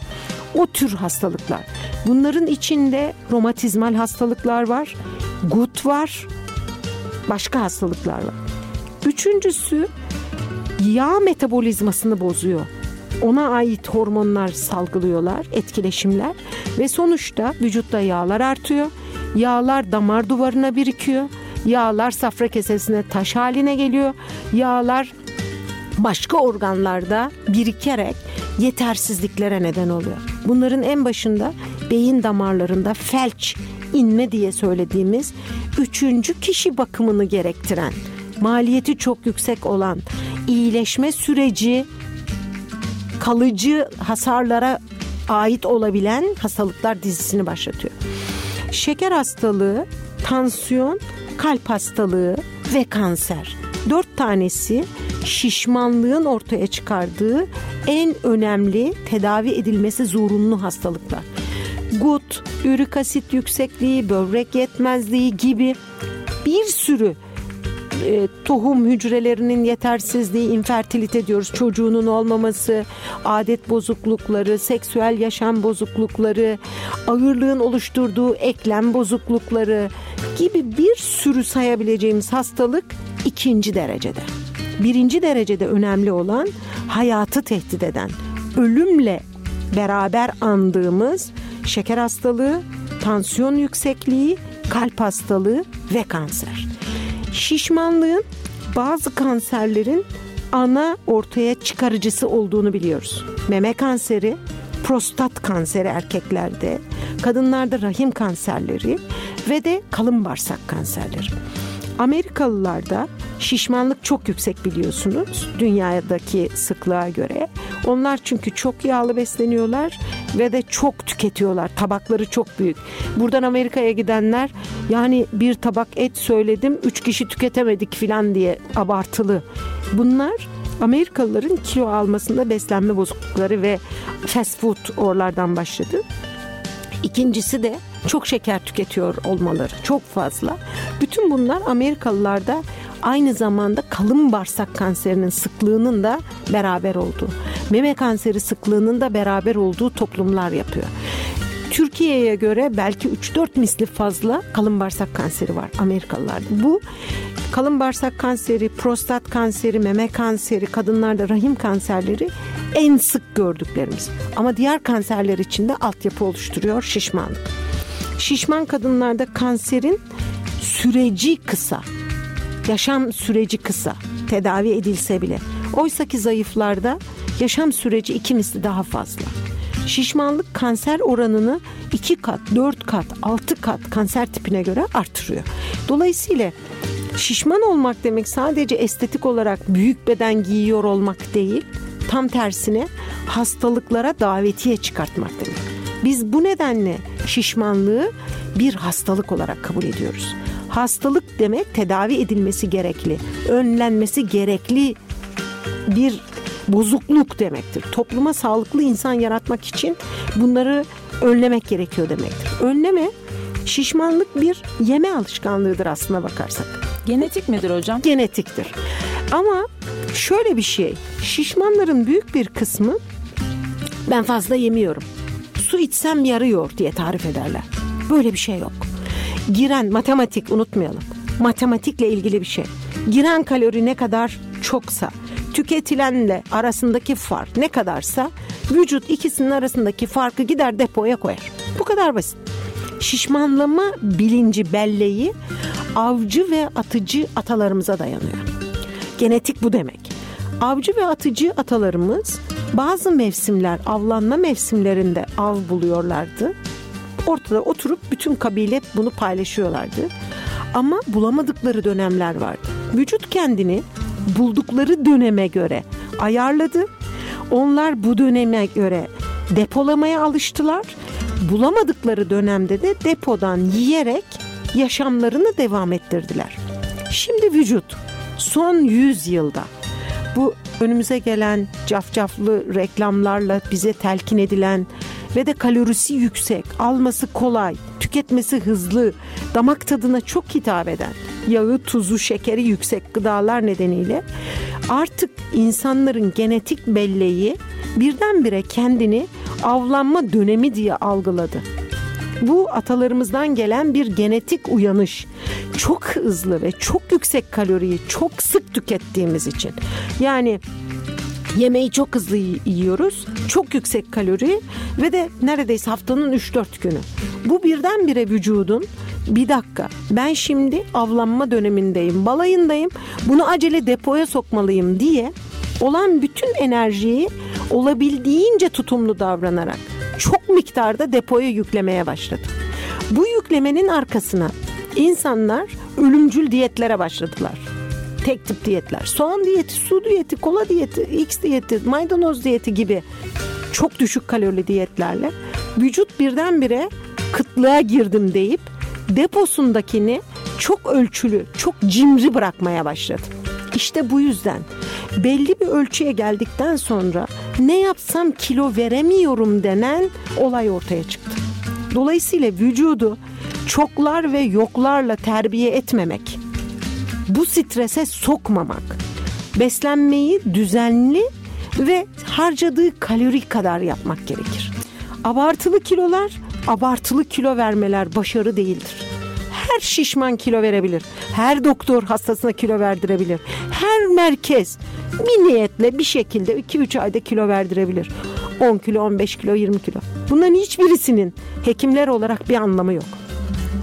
O tür hastalıklar. Bunların içinde romatizmal hastalıklar var, gut var, başka hastalıklar var. Üçüncüsü yağ metabolizmasını bozuyor. Ona ait hormonlar salgılıyorlar, etkileşimler ve sonuçta vücutta yağlar artıyor. Yağlar damar duvarına birikiyor. Yağlar safra kesesine taş haline geliyor. Yağlar başka organlarda birikerek yetersizliklere neden oluyor. Bunların en başında beyin damarlarında felç inme diye söylediğimiz üçüncü kişi bakımını gerektiren, maliyeti çok yüksek olan, iyileşme süreci kalıcı hasarlara ait olabilen hastalıklar dizisini başlatıyor. Şeker hastalığı, tansiyon, kalp hastalığı ve kanser. Dört tanesi şişmanlığın ortaya çıkardığı en önemli tedavi edilmesi zorunlu hastalıklar. Gut, ürik asit yüksekliği, böbrek yetmezliği gibi bir sürü e, tohum hücrelerinin yetersizliği, infertilite diyoruz. Çocuğunun olmaması, adet bozuklukları, seksüel yaşam bozuklukları, ağırlığın oluşturduğu eklem bozuklukları gibi bir sürü sayabileceğimiz hastalık ikinci derecede. Birinci derecede önemli olan hayatı tehdit eden, ölümle beraber andığımız şeker hastalığı, tansiyon yüksekliği, kalp hastalığı ve kanser. Şişmanlığın bazı kanserlerin ana ortaya çıkarıcısı olduğunu biliyoruz. Meme kanseri, prostat kanseri erkeklerde, kadınlarda rahim kanserleri ve de kalın bağırsak kanserleri. Amerikalılarda şişmanlık çok yüksek biliyorsunuz dünyadaki sıklığa göre. Onlar çünkü çok yağlı besleniyorlar ve de çok tüketiyorlar. Tabakları çok büyük. Buradan Amerika'ya gidenler yani bir tabak et söyledim üç kişi tüketemedik filan diye abartılı. Bunlar Amerikalıların kilo almasında beslenme bozuklukları ve fast food oralardan başladı. İkincisi de çok şeker tüketiyor olmaları çok fazla. Bütün bunlar Amerikalılarda aynı zamanda kalın bağırsak kanserinin sıklığının da beraber olduğu, meme kanseri sıklığının da beraber olduğu toplumlar yapıyor. Türkiye'ye göre belki 3-4 misli fazla kalın bağırsak kanseri var Amerikalılarda. Bu kalın bağırsak kanseri, prostat kanseri, meme kanseri, kadınlarda rahim kanserleri en sık gördüklerimiz. Ama diğer kanserler için de altyapı oluşturuyor şişmanlık. Şişman kadınlarda kanserin süreci kısa. Yaşam süreci kısa. Tedavi edilse bile. Oysa ki zayıflarda yaşam süreci iki misli daha fazla. Şişmanlık kanser oranını 2 kat, 4 kat, 6 kat kanser tipine göre artırıyor. Dolayısıyla şişman olmak demek sadece estetik olarak büyük beden giyiyor olmak değil, tam tersine hastalıklara davetiye çıkartmak demek. Biz bu nedenle şişmanlığı bir hastalık olarak kabul ediyoruz. Hastalık demek tedavi edilmesi gerekli, önlenmesi gerekli bir bozukluk demektir. Topluma sağlıklı insan yaratmak için bunları önlemek gerekiyor demektir. Önleme şişmanlık bir yeme alışkanlığıdır aslına bakarsak. Genetik midir hocam? Genetiktir. Ama şöyle bir şey. Şişmanların büyük bir kısmı ben fazla yemiyorum. Su içsem yarıyor diye tarif ederler. Böyle bir şey yok. Giren matematik unutmayalım. Matematikle ilgili bir şey. Giren kalori ne kadar çoksa tüketilenle arasındaki fark ne kadarsa vücut ikisinin arasındaki farkı gider depoya koyar. Bu kadar basit. Şişmanlama bilinci belleği avcı ve atıcı atalarımıza dayanıyor. Genetik bu demek. Avcı ve atıcı atalarımız bazı mevsimler avlanma mevsimlerinde av buluyorlardı. Ortada oturup bütün kabile bunu paylaşıyorlardı. Ama bulamadıkları dönemler vardı. Vücut kendini buldukları döneme göre ayarladı. Onlar bu döneme göre depolamaya alıştılar. Bulamadıkları dönemde de depodan yiyerek yaşamlarını devam ettirdiler. Şimdi vücut son 100 yılda bu önümüze gelen cafcaflı reklamlarla bize telkin edilen ve de kalorisi yüksek, alması kolay, tüketmesi hızlı, damak tadına çok hitap eden, yağı, tuzu, şekeri yüksek gıdalar nedeniyle artık insanların genetik belleği birdenbire kendini avlanma dönemi diye algıladı. Bu atalarımızdan gelen bir genetik uyanış. Çok hızlı ve çok yüksek kaloriyi çok sık tükettiğimiz için. Yani Yemeği çok hızlı yiyoruz. Çok yüksek kalori ve de neredeyse haftanın 3-4 günü. Bu birdenbire vücudun bir dakika ben şimdi avlanma dönemindeyim, balayındayım. Bunu acele depoya sokmalıyım diye olan bütün enerjiyi olabildiğince tutumlu davranarak çok miktarda depoya yüklemeye başladı. Bu yüklemenin arkasına insanlar ölümcül diyetlere başladılar tek tip diyetler. Soğan diyeti, su diyeti, kola diyeti, X diyeti, maydanoz diyeti gibi çok düşük kalorili diyetlerle vücut birdenbire kıtlığa girdim deyip deposundakini çok ölçülü, çok cimri bırakmaya başladı. İşte bu yüzden belli bir ölçüye geldikten sonra ne yapsam kilo veremiyorum denen olay ortaya çıktı. Dolayısıyla vücudu çoklar ve yoklarla terbiye etmemek, bu strese sokmamak, beslenmeyi düzenli ve harcadığı kalori kadar yapmak gerekir. Abartılı kilolar, abartılı kilo vermeler başarı değildir. Her şişman kilo verebilir. Her doktor hastasına kilo verdirebilir. Her merkez bir niyetle bir şekilde 2-3 ayda kilo verdirebilir. 10 kilo, 15 kilo, 20 kilo. Bunların hiçbirisinin hekimler olarak bir anlamı yok.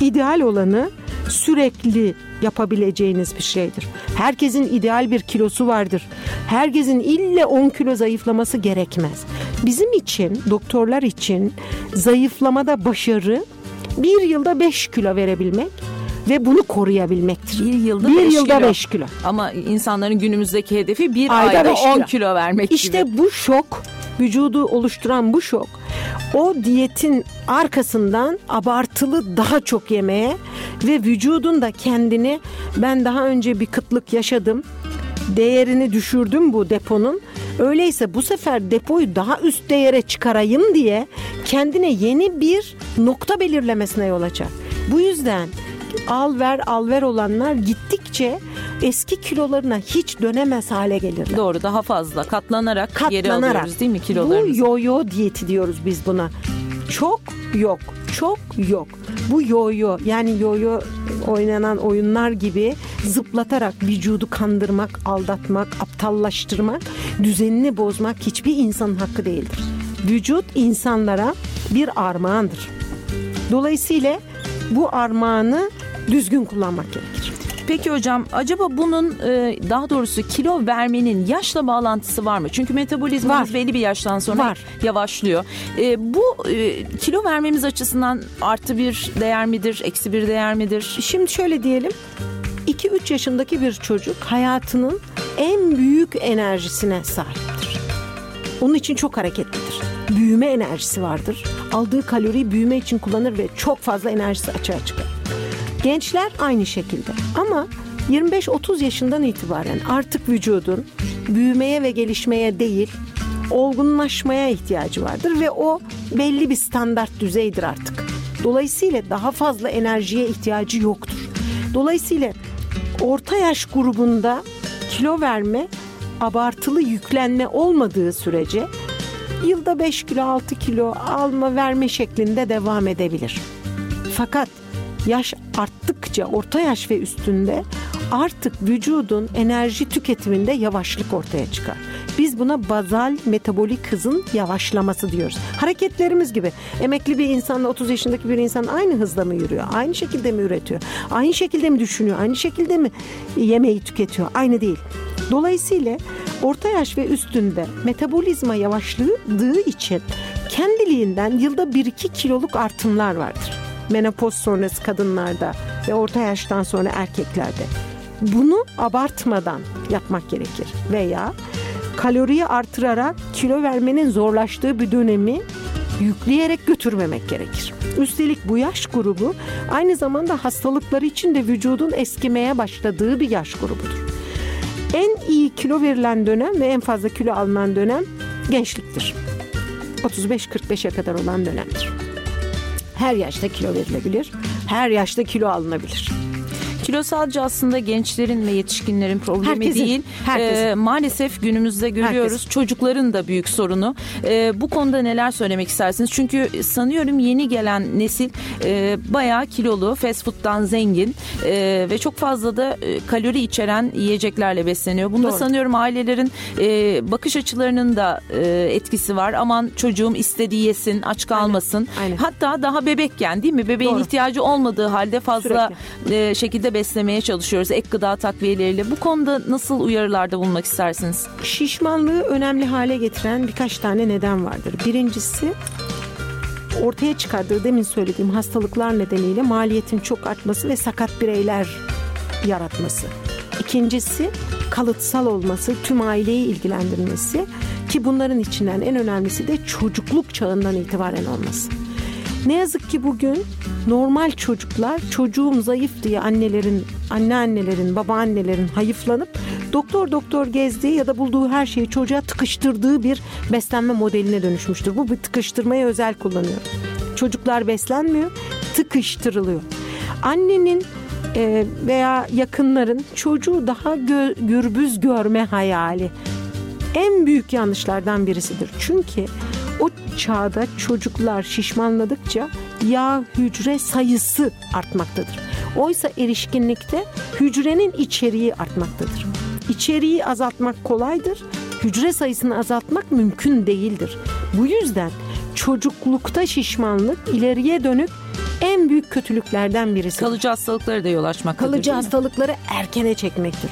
İdeal olanı sürekli yapabileceğiniz bir şeydir. Herkesin ideal bir kilosu vardır. Herkesin ille 10 kilo zayıflaması gerekmez. Bizim için, doktorlar için zayıflamada başarı bir yılda 5 kilo verebilmek ve bunu koruyabilmektir. Bir yılda bir 5 yılda kilo. 5 kilo. Ama insanların günümüzdeki hedefi bir Ayda ayda, beş 10 kilo. kilo, vermek İşte gibi. bu şok, vücudu oluşturan bu şok o diyetin arkasından abartılı daha çok yemeye ve vücudun da kendini ben daha önce bir kıtlık yaşadım. Değerini düşürdüm bu deponun. Öyleyse bu sefer depoyu daha üst değere çıkarayım diye kendine yeni bir nokta belirlemesine yol açar. Bu yüzden al ver al ver olanlar gittikçe eski kilolarına hiç dönemez hale gelirler Doğru daha fazla katlanarak, geri katlanarak. alıyoruz değil mi Bu kilolarımızı? yo-yo diyeti diyoruz biz buna. Çok yok, çok yok. Bu yo-yo yani yo-yo oynanan oyunlar gibi zıplatarak vücudu kandırmak, aldatmak, aptallaştırmak, düzenini bozmak hiçbir insanın hakkı değildir. Vücut insanlara bir armağandır. Dolayısıyla bu armağanı düzgün kullanmak gerekir. Peki hocam acaba bunun e, daha doğrusu kilo vermenin yaşla bağlantısı var mı? Çünkü metabolizmamız Var. belli bir yaştan sonra Var. yavaşlıyor. E, bu e, kilo vermemiz açısından artı bir değer midir, eksi bir değer midir? Şimdi şöyle diyelim. 2-3 yaşındaki bir çocuk hayatının en büyük enerjisine sahiptir. Onun için çok hareketlidir. Büyüme enerjisi vardır. Aldığı kaloriyi büyüme için kullanır ve çok fazla enerjisi açığa çıkar. Gençler aynı şekilde ama 25-30 yaşından itibaren artık vücudun büyümeye ve gelişmeye değil olgunlaşmaya ihtiyacı vardır ve o belli bir standart düzeydir artık. Dolayısıyla daha fazla enerjiye ihtiyacı yoktur. Dolayısıyla orta yaş grubunda kilo verme abartılı yüklenme olmadığı sürece yılda 5 kilo 6 kilo alma verme şeklinde devam edebilir. Fakat yaş arttıkça orta yaş ve üstünde artık vücudun enerji tüketiminde yavaşlık ortaya çıkar. Biz buna bazal metabolik hızın yavaşlaması diyoruz. Hareketlerimiz gibi. Emekli bir insanla 30 yaşındaki bir insan aynı hızda mı yürüyor? Aynı şekilde mi üretiyor? Aynı şekilde mi düşünüyor? Aynı şekilde mi yemeği tüketiyor? Aynı değil. Dolayısıyla orta yaş ve üstünde metabolizma yavaşladığı için kendiliğinden yılda 1-2 kiloluk artımlar vardır. Menopoz sonrası kadınlarda ve orta yaştan sonra erkeklerde. Bunu abartmadan yapmak gerekir veya kaloriyi artırarak kilo vermenin zorlaştığı bir dönemi yükleyerek götürmemek gerekir. Üstelik bu yaş grubu aynı zamanda hastalıkları için de vücudun eskimeye başladığı bir yaş grubudur. En iyi kilo verilen dönem ve en fazla kilo alınan dönem gençliktir. 35-45'e kadar olan dönemdir. Her yaşta kilo verilebilir, her yaşta kilo alınabilir. Kilo sadece aslında gençlerin ve yetişkinlerin problemi Herkesin, değil. herkesin. Ee, maalesef günümüzde görüyoruz Herkesin. çocukların da büyük sorunu. Ee, bu konuda neler söylemek istersiniz? Çünkü sanıyorum yeni gelen nesil e, bayağı kilolu, fast food'dan zengin e, ve çok fazla da e, kalori içeren yiyeceklerle besleniyor. Bunda Doğru. sanıyorum ailelerin e, bakış açılarının da e, etkisi var. Aman çocuğum istediği yesin, aç kalmasın. aynen. Hatta daha bebekken değil mi? Bebeğin Doğru. ihtiyacı olmadığı halde fazla e, şekilde beslemeye çalışıyoruz ek gıda takviyeleriyle. Bu konuda nasıl uyarılarda bulunmak istersiniz? Şişmanlığı önemli hale getiren birkaç tane neden vardır. Birincisi ortaya çıkardığı demin söylediğim hastalıklar nedeniyle maliyetin çok artması ve sakat bireyler yaratması. İkincisi kalıtsal olması, tüm aileyi ilgilendirmesi ki bunların içinden en önemlisi de çocukluk çağından itibaren olması. Ne yazık ki bugün normal çocuklar çocuğum zayıf diye annelerin, anneannelerin, babaannelerin hayıflanıp doktor doktor gezdiği ya da bulduğu her şeyi çocuğa tıkıştırdığı bir beslenme modeline dönüşmüştür. Bu bir tıkıştırmayı özel kullanıyor. Çocuklar beslenmiyor, tıkıştırılıyor. Annenin e, veya yakınların çocuğu daha gö- gürbüz görme hayali en büyük yanlışlardan birisidir. Çünkü çağda çocuklar şişmanladıkça yağ hücre sayısı artmaktadır. Oysa erişkinlikte hücrenin içeriği artmaktadır. İçeriği azaltmak kolaydır. Hücre sayısını azaltmak mümkün değildir. Bu yüzden çocuklukta şişmanlık ileriye dönük en büyük kötülüklerden birisi. Kalıcı hastalıklara da yol açmaktadır. Kalıcı hastalıkları erkene çekmektir.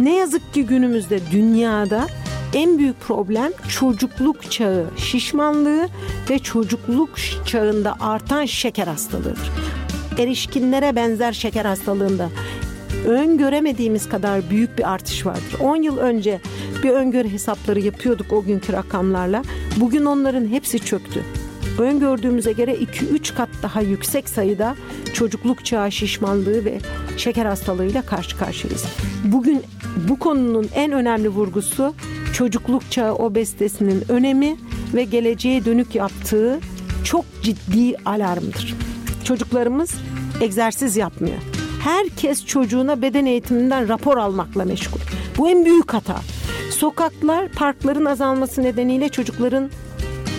Ne yazık ki günümüzde dünyada en büyük problem çocukluk çağı şişmanlığı ve çocukluk çağında artan şeker hastalığıdır. erişkinlere benzer şeker hastalığında öngöremediğimiz kadar büyük bir artış vardır. 10 yıl önce bir öngörü hesapları yapıyorduk o günkü rakamlarla. Bugün onların hepsi çöktü. Öngördüğümüze göre 2-3 kat daha yüksek sayıda çocukluk çağı şişmanlığı ve şeker hastalığıyla karşı karşıyayız. Bugün bu konunun en önemli vurgusu çocukluk çağı obezitesinin önemi ve geleceğe dönük yaptığı çok ciddi alarmdır. Çocuklarımız egzersiz yapmıyor. Herkes çocuğuna beden eğitiminden rapor almakla meşgul. Bu en büyük hata. Sokaklar, parkların azalması nedeniyle çocukların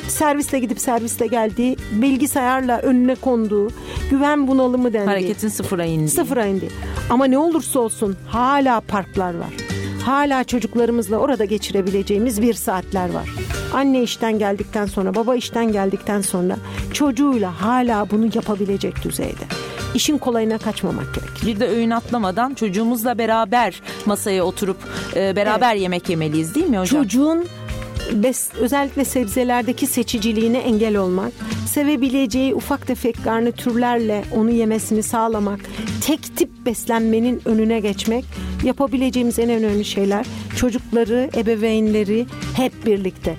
servisle gidip servisle geldiği, bilgisayarla önüne konduğu, güven bunalımı dendiği. Hareketin sıfıra indi. Sıfıra indi. Ama ne olursa olsun hala parklar var. Hala çocuklarımızla orada geçirebileceğimiz bir saatler var. Anne işten geldikten sonra, baba işten geldikten sonra çocuğuyla hala bunu yapabilecek düzeyde. İşin kolayına kaçmamak gerek. Bir de öğün atlamadan çocuğumuzla beraber masaya oturup e, beraber evet. yemek yemeliyiz değil mi hocam? Çocuğun bes, özellikle sebzelerdeki seçiciliğine engel olmak, sevebileceği ufak tefek garnitürlerle onu yemesini sağlamak, tek tip beslenmenin önüne geçmek yapabileceğimiz en önemli şeyler. Çocukları, ebeveynleri hep birlikte.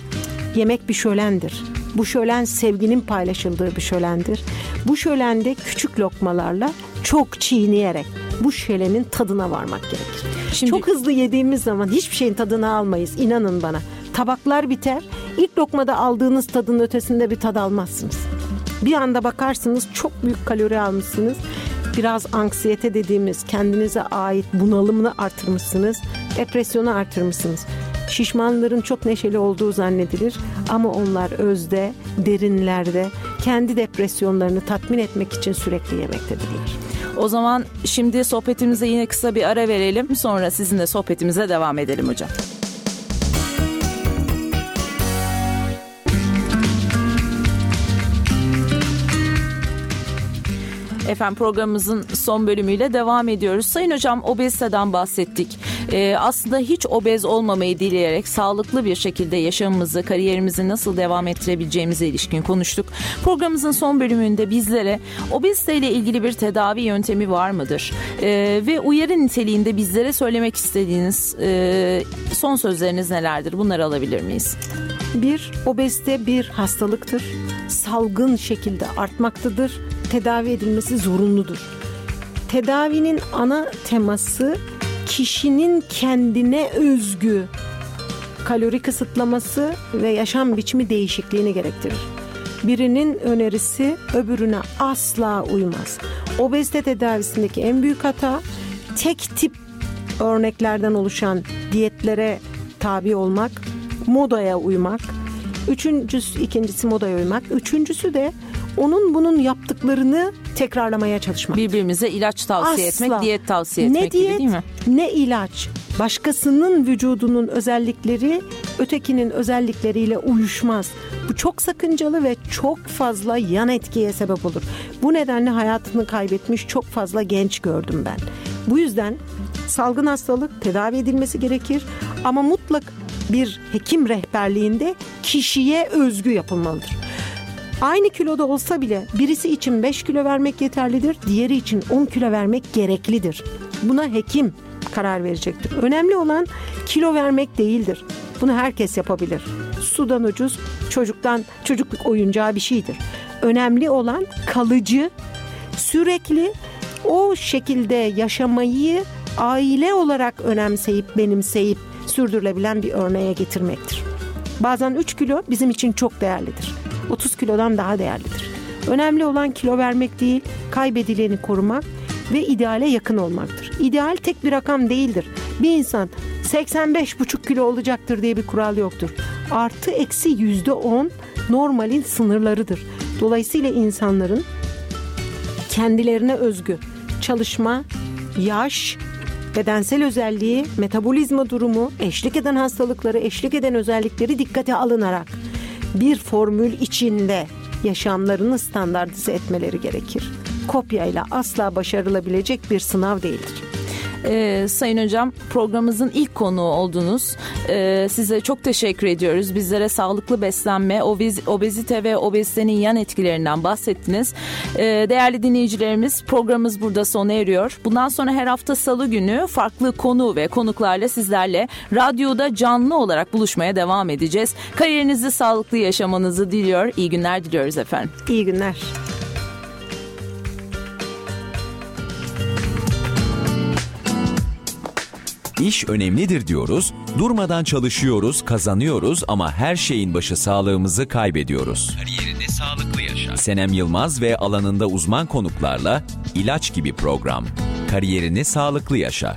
Yemek bir şölendir. Bu şölen sevginin paylaşıldığı bir şölendir. Bu şölende küçük lokmalarla çok çiğneyerek bu şölenin tadına varmak gerekir. Şimdi, çok hızlı yediğimiz zaman hiçbir şeyin tadını almayız. İnanın bana. Tabaklar biter. İlk lokmada aldığınız tadın ötesinde bir tad almazsınız. Bir anda bakarsınız çok büyük kalori almışsınız. Biraz anksiyete dediğimiz kendinize ait bunalımını artırmışsınız. Depresyonu artırmışsınız. Şişmanların çok neşeli olduğu zannedilir ama onlar özde, derinlerde kendi depresyonlarını tatmin etmek için sürekli yemektedirler. O zaman şimdi sohbetimize yine kısa bir ara verelim. Sonra sizinle sohbetimize devam edelim hocam. Efendim programımızın son bölümüyle devam ediyoruz. Sayın hocam obeziteden bahsettik. Ee, aslında hiç obez olmamayı dileyerek sağlıklı bir şekilde yaşamımızı, kariyerimizi nasıl devam ettirebileceğimize ilişkin konuştuk. Programımızın son bölümünde bizlere obezite ile ilgili bir tedavi yöntemi var mıdır? Ee, ve uyarı niteliğinde bizlere söylemek istediğiniz e, son sözleriniz nelerdir? Bunları alabilir miyiz? Bir, obezite bir hastalıktır. Salgın şekilde artmaktadır tedavi edilmesi zorunludur. Tedavinin ana teması kişinin kendine özgü kalori kısıtlaması ve yaşam biçimi değişikliğini gerektirir. Birinin önerisi öbürüne asla uymaz. Obezite tedavisindeki en büyük hata tek tip örneklerden oluşan diyetlere tabi olmak, modaya uymak. Üçüncüsü, ikincisi modaya uymak. Üçüncüsü de onun bunun yaptıklarını tekrarlamaya çalışmak. Birbirimize ilaç tavsiye Asla. etmek, diyet tavsiye etmek ne diyet, gibi değil mi? Ne ilaç. Başkasının vücudunun özellikleri ötekinin özellikleriyle uyuşmaz. Bu çok sakıncalı ve çok fazla yan etkiye sebep olur. Bu nedenle hayatını kaybetmiş çok fazla genç gördüm ben. Bu yüzden salgın hastalık tedavi edilmesi gerekir ama mutlak bir hekim rehberliğinde kişiye özgü yapılmalıdır. Aynı kiloda olsa bile birisi için 5 kilo vermek yeterlidir, diğeri için 10 kilo vermek gereklidir. Buna hekim karar verecektir. Önemli olan kilo vermek değildir. Bunu herkes yapabilir. Sudan ucuz, çocuktan çocukluk oyuncağı bir şeydir. Önemli olan kalıcı, sürekli o şekilde yaşamayı aile olarak önemseyip benimseyip sürdürülebilen bir örneğe getirmektir. Bazen 3 kilo bizim için çok değerlidir. 30 kilodan daha değerlidir. Önemli olan kilo vermek değil, kaybedileni korumak ve ideale yakın olmaktır. İdeal tek bir rakam değildir. Bir insan 85,5 kilo olacaktır diye bir kural yoktur. Artı eksi yüzde on normalin sınırlarıdır. Dolayısıyla insanların kendilerine özgü çalışma, yaş, bedensel özelliği, metabolizma durumu, eşlik eden hastalıkları, eşlik eden özellikleri dikkate alınarak bir formül içinde yaşamlarını standartize etmeleri gerekir. Kopyayla asla başarılabilecek bir sınav değildir. Ee, Sayın Hocam programımızın ilk konuğu oldunuz. Ee, size çok teşekkür ediyoruz. Bizlere sağlıklı beslenme, obiz, obezite ve obezitenin yan etkilerinden bahsettiniz. Ee, değerli dinleyicilerimiz programımız burada sona eriyor. Bundan sonra her hafta salı günü farklı konu ve konuklarla sizlerle radyoda canlı olarak buluşmaya devam edeceğiz. Kariyerinizi sağlıklı yaşamanızı diliyor. İyi günler diliyoruz efendim. İyi günler. İş önemlidir diyoruz, durmadan çalışıyoruz, kazanıyoruz ama her şeyin başı sağlığımızı kaybediyoruz. Kariyerini sağlıklı yaşa. Senem Yılmaz ve alanında uzman konuklarla ilaç gibi program. Kariyerini sağlıklı yaşa.